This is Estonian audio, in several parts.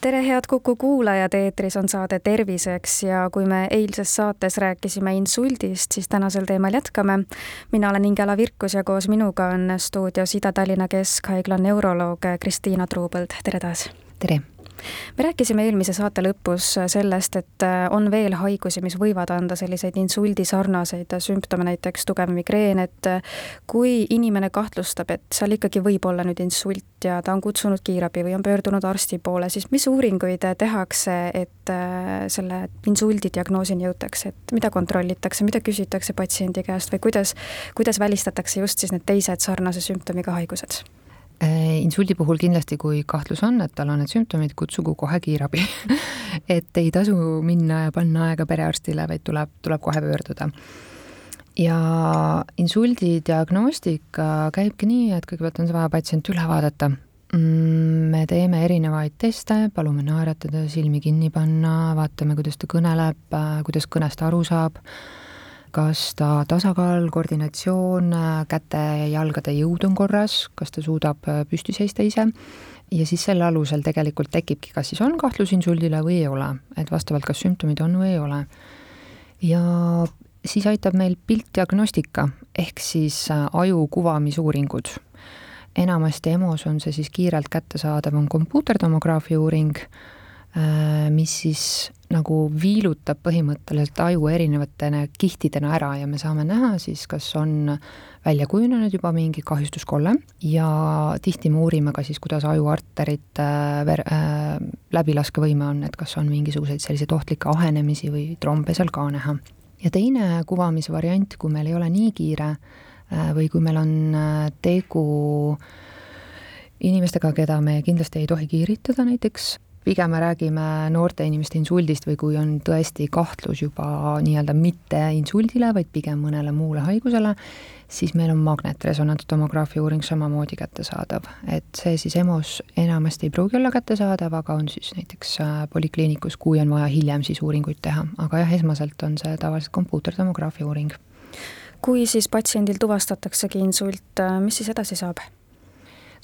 tere, head Kuku kuulajad, eetris on saade Terviseks ja kui me eilses saates rääkisime insuldist, siis tänasel teemal jätkame. mina olen Ingela Virkus ja koos minuga on stuudios Ida-Tallinna Keskhaigla neuroloog Kristiina Truubõld, tere taas! tere! Me rääkisime eelmise saate lõpus sellest, et äh, on veel haigusi, mis võivad anda selliseid insuldi sarnaseid sümptome, näiteks tugev migreen, et äh, kui inimene kahtlustab, et seal ikkagi võib olla nüüd insult ja ta on kutsunud kiirabi või on pöördunud arsti poole, siis mis uuringuid tehakse, et äh, selle insuldi diagnoosini jõutakse, et mida kontrollitakse, mida küsitakse patsiendi käest või kuidas, kuidas välistatakse just siis need teised sarnase sümptomiga haigused? Äh, insuldi puhul kindlasti, kui kahtlus on, et tal on need sümptomid, kutsugu kohe kiirabi et ei tasu minna ja panna aega perearstile, vaid tuleb, tuleb kohe pöörduda. ja insuldi diagnostika käibki nii, et kõigepealt on vaja patsient üle vaadata. Mm, me teeme erinevaid teste, palume naeratada, silmi kinni panna, vaatame, kuidas ta kõneleb, äh, kuidas kõnest aru saab kas ta tasakaal, koordinatsioon, käte-jalgade jõud on korras, kas ta suudab äh, püsti seista ise ja siis selle alusel tegelikult tekibki, kas siis on kahtlus insuldile või ei ole, et vastavalt, kas sümptomid on või ei ole. ja siis aitab meil piltdiagnostika ehk siis äh, aju kuvamisuuringud. enamasti EMO-s on see siis kiirelt kättesaadav, on kompuutertomograafia uuring mis siis nagu viilutab põhimõtteliselt aju erinevate kihtidena ära ja me saame näha siis, kas on välja kujunenud juba mingi kahjustuskolle ja tihti me uurime ka siis, kuidas ajuarterite äh, ver- äh,, läbilaskevõime on, et kas on mingisuguseid selliseid ohtlikke ahenemisi või trombe seal ka näha. ja teine kuvamise variant, kui meil ei ole nii kiire äh, või kui meil on äh, tegu inimestega, keda me kindlasti ei tohi kiiritada näiteks, pigem me räägime noorte inimeste insuldist või kui on tõesti kahtlus juba nii-öelda mitte insuldile, vaid pigem mõnele muule haigusele, siis meil on magnetresonantstomograafia uuring samamoodi kättesaadav. et see siis EMO-s enamasti ei pruugi olla kättesaadav, aga on siis näiteks äh, polikliinikus, kui on vaja hiljem siis uuringuid teha, aga jah, esmaselt on see tavaliselt kompuutertomograafia uuring. kui siis patsiendil tuvastataksegi insult, äh, mis siis edasi saab?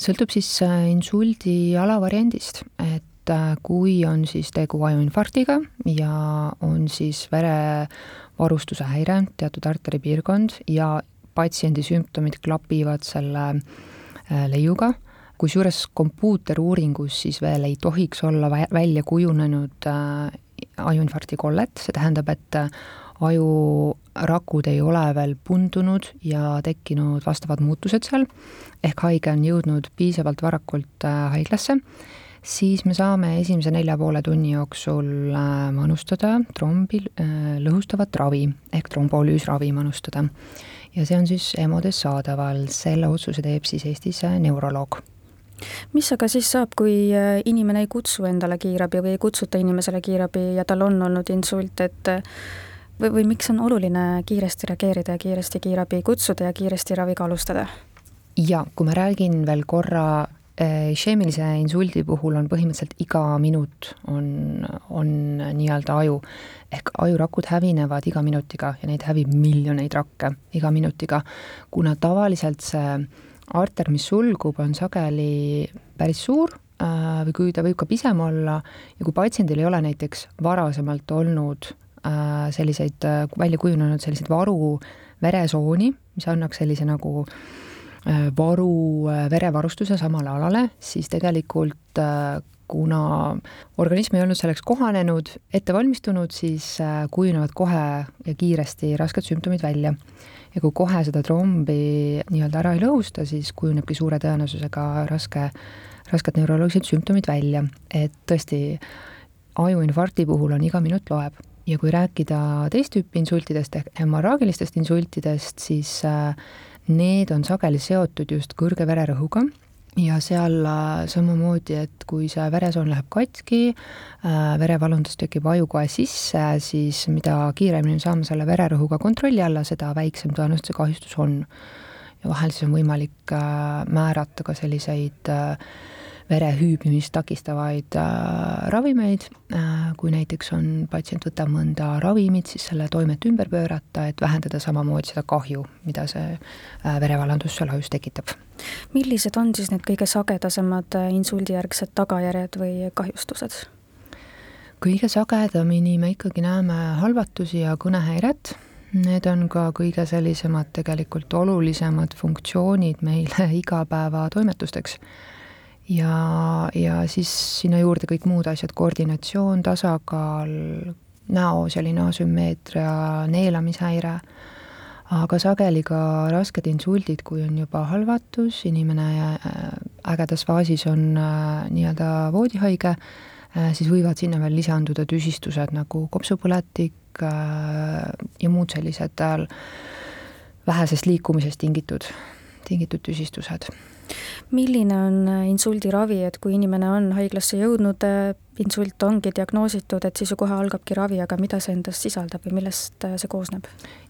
sõltub siis äh, insuldi alavariandist, et et äh, kui on siis tegu ajuinfarktiga ja on siis verevarustuse häire, teatud arteripiirkond ja patsiendi sümptomid klapivad selle äh, leiuga, kusjuures kompuuteruuringus siis veel ei tohiks olla välja kujunenud äh, ajuinfarkti kollet, see tähendab, et ajurakud ei ole veel pundunud ja tekkinud vastavad muutused seal, ehk haige on jõudnud piisavalt varakult haiglasse siis me saame esimese nelja poole tunni jooksul äh, manustada trombi äh, lõhustavat ravi ehk trombolüüsravi manustada. ja see on siis EMO-des saadaval, selle otsuse teeb siis Eestis äh, neuroloog mis aga siis saab, kui inimene ei kutsu endale kiirabi või ei kutsuta inimesele kiirabi ja tal on olnud insult, et või, või miks on oluline kiiresti reageerida ja kiiresti kiirabi kutsuda ja kiiresti raviga alustada? ja kui ma räägin veel korra Isheemilise äh, insuldi puhul on põhimõtteliselt iga minut on, on nii-öelda aju, ehk ajurakud hävinevad iga minutiga ja neid hävib miljoneid rakke iga minutiga, kuna tavaliselt see arter, mis sulgub, on sageli päris suur äh, või kui ta võib ka pisem olla ja kui patsiendil ei ole näiteks varasemalt olnud äh, selliseid välja kujunenud selliseid varu veresooni, mis annaks sellise nagu Äh, varu äh, verevarustuse samale alale, siis tegelikult äh, kuna organism ei olnud selleks kohanenud, ette valmistunud, siis kujunevad kohe ja kiiresti rasked sümptomid välja. ja kui kohe seda trombi nii-öelda ära ei lõhusta, siis kujunebki suure tõenäosusega raske, rasked neuroloogilised sümptomid välja, et tõesti, ajuinfarkti puhul on iga minut loeb ja kui rääkida teist tüüpi insultidest ehk hemorraagilistest insultidest, siis äh, need on sageli seotud just kõrge vererõhuga ja seal äh, samamoodi, et kui see veresoon läheb katki, äh, verevalundus tekib ajukoe sisse, siis mida kiiremini me saame selle vererõhuga kontrolli alla, seda väiksem tõenäoliselt see kahjustus on. ja vahel siis on võimalik määrata ka selliseid äh, vere hüübimist takistavaid äh, ravimeid äh,, kui näiteks on, patsient võtab mõnda ravimit, siis selle toimet ümber pöörata, et vähendada samamoodi seda kahju, mida see äh, verevallandus seal ajus tekitab. millised on siis need kõige sagedasemad insuldijärgsed tagajärjed või kahjustused? kõige sagedamini me ikkagi näeme halvatusi ja kõnehäiret, need on ka kõige sellisemad tegelikult olulisemad funktsioonid meile igapäevatoimetusteks ja, ja siis sinna juurde kõik muud asjad, koordinatsioon, tasakaal, näo selline asümmeetria, neelamishäire, aga sageli ka rasked insuldid, kui on juba halvatus, inimene äh, ägedas faasis on äh, nii-öelda voodihaige, äh, siis võivad sinna veel lisanduda tüsistused nagu kopsupõletik ja muud sellised vähesest liikumisest tingitud, tingitud tüsistused milline on äh, insuldi ravi, et kui inimene on haiglasse jõudnud, äh, insult ongi diagnoositud, et siis ju kohe algabki ravi, aga mida see endast sisaldab või millest äh, see koosneb?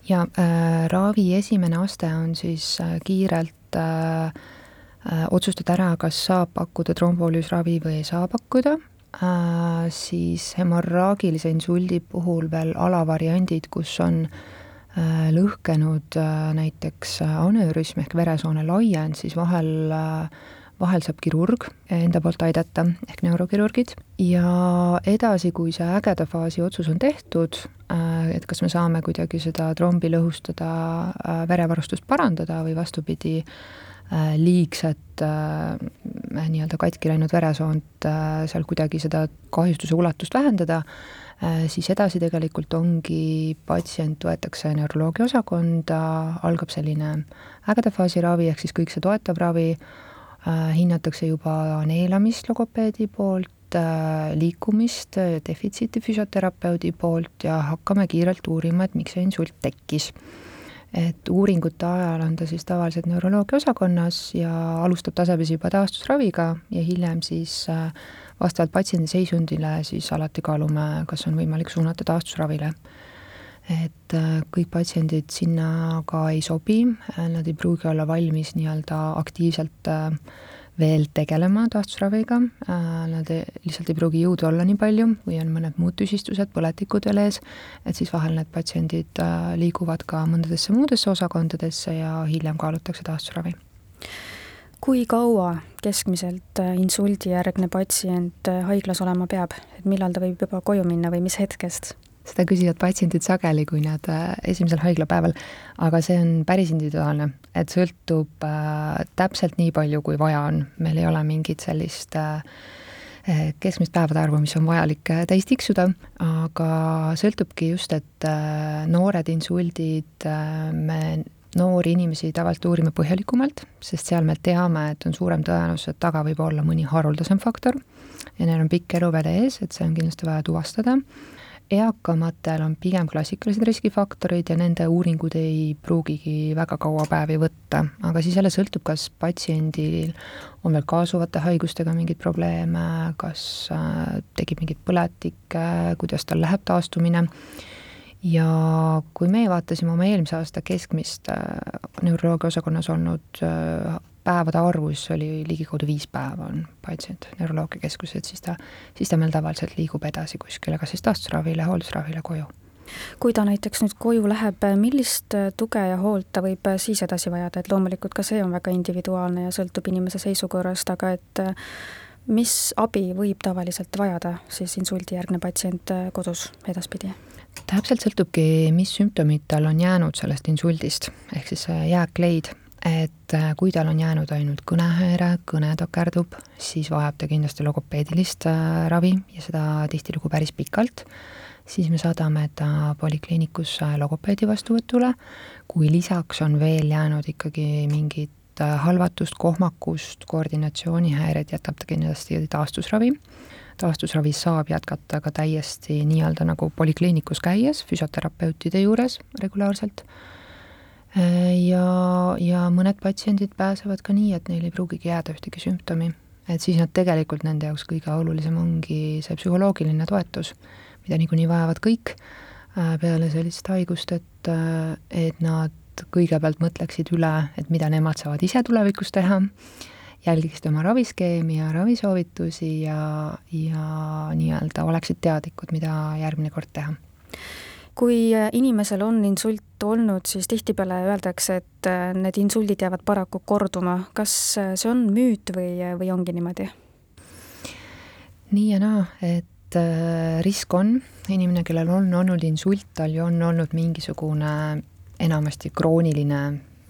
ja äh, ravi esimene aste on siis äh, kiirelt äh, äh, otsustada ära, kas saab pakkuda trombolüüsravi või ei saa pakkuda äh,, siis hemorraagilise insuldi puhul veel alavariandid, kus on Äh, lõhkenud äh, näiteks äh, anöörüsm ehk veresoone laiend, siis vahel, vahel saab kirurg enda poolt aidata, ehk neurokirurgid, ja edasi, kui see ägeda faasi otsus on tehtud, et kas me saame kuidagi seda trombi lõhustada, verevarustust parandada või vastupidi, liigset nii-öelda katki läinud veresoont seal kuidagi seda kahjustuse ulatust vähendada, Äh, siis edasi tegelikult ongi, patsient võetakse neuroloogia osakonda, algab selline ägeda faasi ravi, ehk siis kõik see toetav ravi, äh, hinnatakse juba neelamist logopeedi poolt, äh, liikumist, defitsiiti füsioterapeudi poolt ja hakkame kiirelt uurima, et miks see insult tekkis. Et uuringute ajal on ta siis tavaliselt neuroloogia osakonnas ja alustab tasapisi juba taastusraviga ja hiljem siis äh, vastavalt patsiendi seisundile siis alati kaalume, kas on võimalik suunata taastusravile. et äh, kõik patsiendid sinna ka ei sobi, äh, nad ei pruugi olla valmis nii-öelda aktiivselt äh, veel tegelema taastusraviga, nad ei, lihtsalt ei pruugi jõudu olla nii palju või on mõned muud tüsistused, põletikud veel ees, et siis vahel need patsiendid liiguvad ka mõndadesse muudesse osakondadesse ja hiljem kaalutakse taastusravi kui kaua keskmiselt äh, insuldijärgne patsient äh, haiglas olema peab, et millal ta võib juba koju minna või mis hetkest? Seda küsivad patsiendid sageli, kui nad äh, esimesel haiglapäeval, aga see on päris individuaalne, et sõltub äh, täpselt nii palju, kui vaja on, meil ei ole mingit sellist äh, keskmist päevade arvu, mis on vajalik täis tiksuda, aga sõltubki just, et noored insuldid me noori inimesi tavaliselt uurime põhjalikumalt, sest seal me teame, et on suurem tõenäosus, et taga võib olla mõni haruldasem faktor. Ja neil on pikk eluväde ees, et see on kindlasti vaja tuvastada. Eakamatel on pigem klassikalised riskifaktorid ja nende uuringud ei pruugigi väga kaua päevi võtta, aga siis jälle sõltub, kas patsiendil on veel kaasuvate haigustega mingeid probleeme, kas äh, tekib mingeid põletikke, kuidas tal läheb taastumine. Ja kui meie vaatasime oma eelmise aasta keskmist äh, neuroloogia osakonnas olnud äh, päevade arvu, siis oli ligikaudu viis päeva on patsient neuroloogiakeskuses, siis ta, siis ta meil tavaliselt liigub edasi kuskile, kas siis taastusravile, hooldusravile koju. kui ta näiteks nüüd koju läheb, millist äh, tuge ja hoolt ta võib siis edasi vajada, et loomulikult ka see on väga individuaalne ja sõltub inimese seisukorrast, aga et mis abi võib tavaliselt vajada siis insuldijärgne patsient kodus edaspidi? täpselt sõltubki, mis sümptomid tal on jäänud sellest insuldist, ehk siis jääkleid, et äh, kui tal on jäänud ainult kõnehäire, kõne takerdub, siis vajab ta kindlasti logopeedilist äh, ravi ja seda tihtilugu päris pikalt, siis me saadame ta polikliinikusse logopeedi vastuvõtule, kui lisaks on veel jäänud ikkagi mingit äh, halvatust, kohmakust, koordinatsioonihäired, jätab ta kindlasti taastusravi. Taastusravis saab jätkata ka täiesti nii-öelda nagu polikliinikus käies, füsioterapeutide juures regulaarselt. Ja, ja mõned patsiendid pääsevad ka nii, et neil ei pruugigi jääda ühtegi sümptomi. et siis nad tegelikult, nende jaoks kõige olulisem ongi see psühholoogiline toetus, mida niikuinii vajavad kõik äh, peale sellist haigust, et, äh, et nad kõigepealt mõtleksid üle, et mida nemad saavad ise tulevikus teha, jälgiksid oma raviskeemi ja ravisoovitusi ja, ja nii-öelda oleksid teadlikud, mida järgmine kord teha kui inimesel on insult olnud, siis tihtipeale öeldakse, et need insuldid jäävad paraku korduma. kas see on müüt või, või ongi niimoodi? nii ja naa, et äh, risk on, inimene, kellel on olnud insult, tal ju on olnud mingisugune enamasti krooniline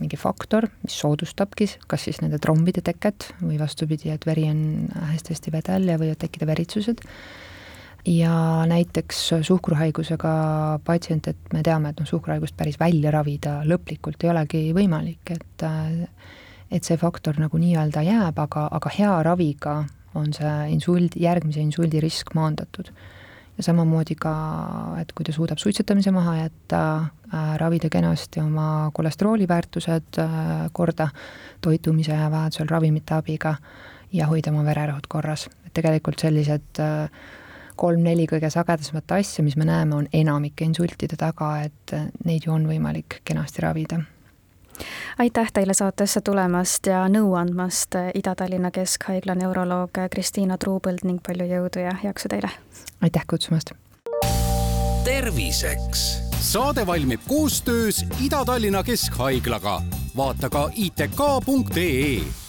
mingi faktor, mis soodustabki kas siis nende trombide teket või vastupidi, et veri on hästi-hästi vedel ja võivad tekkida veritsused. Ja näiteks suhkruhaigusega patsient, et me teame, et noh, suhkruhaigust päris välja ravida lõplikult ei olegi võimalik, et et see faktor nagu nii-öelda jääb, aga, aga hea raviga on see insuld, järgmise insuldi risk maandatud. ja samamoodi ka, et kui ta suudab suitsetamise maha jätta äh,, ravida kenasti oma kolesterooli väärtused äh, korda toitumise ja vajadusel ravimite abiga ja hoida oma vererõhud korras. et tegelikult sellised äh, kolm-neli kõige sagedasemat asja, mis me näeme, on enamike insultide taga, et neid ju on võimalik kenasti ravida aitäh teile saatesse tulemast ja nõu andmast, Ida-Tallinna Keskhaigla neuroloog Kristiina Truupõld ning palju jõudu ja jaksu teile! aitäh kutsumast! terviseks saade valmib koostöös Ida-Tallinna Keskhaiglaga. vaata ka itk.ee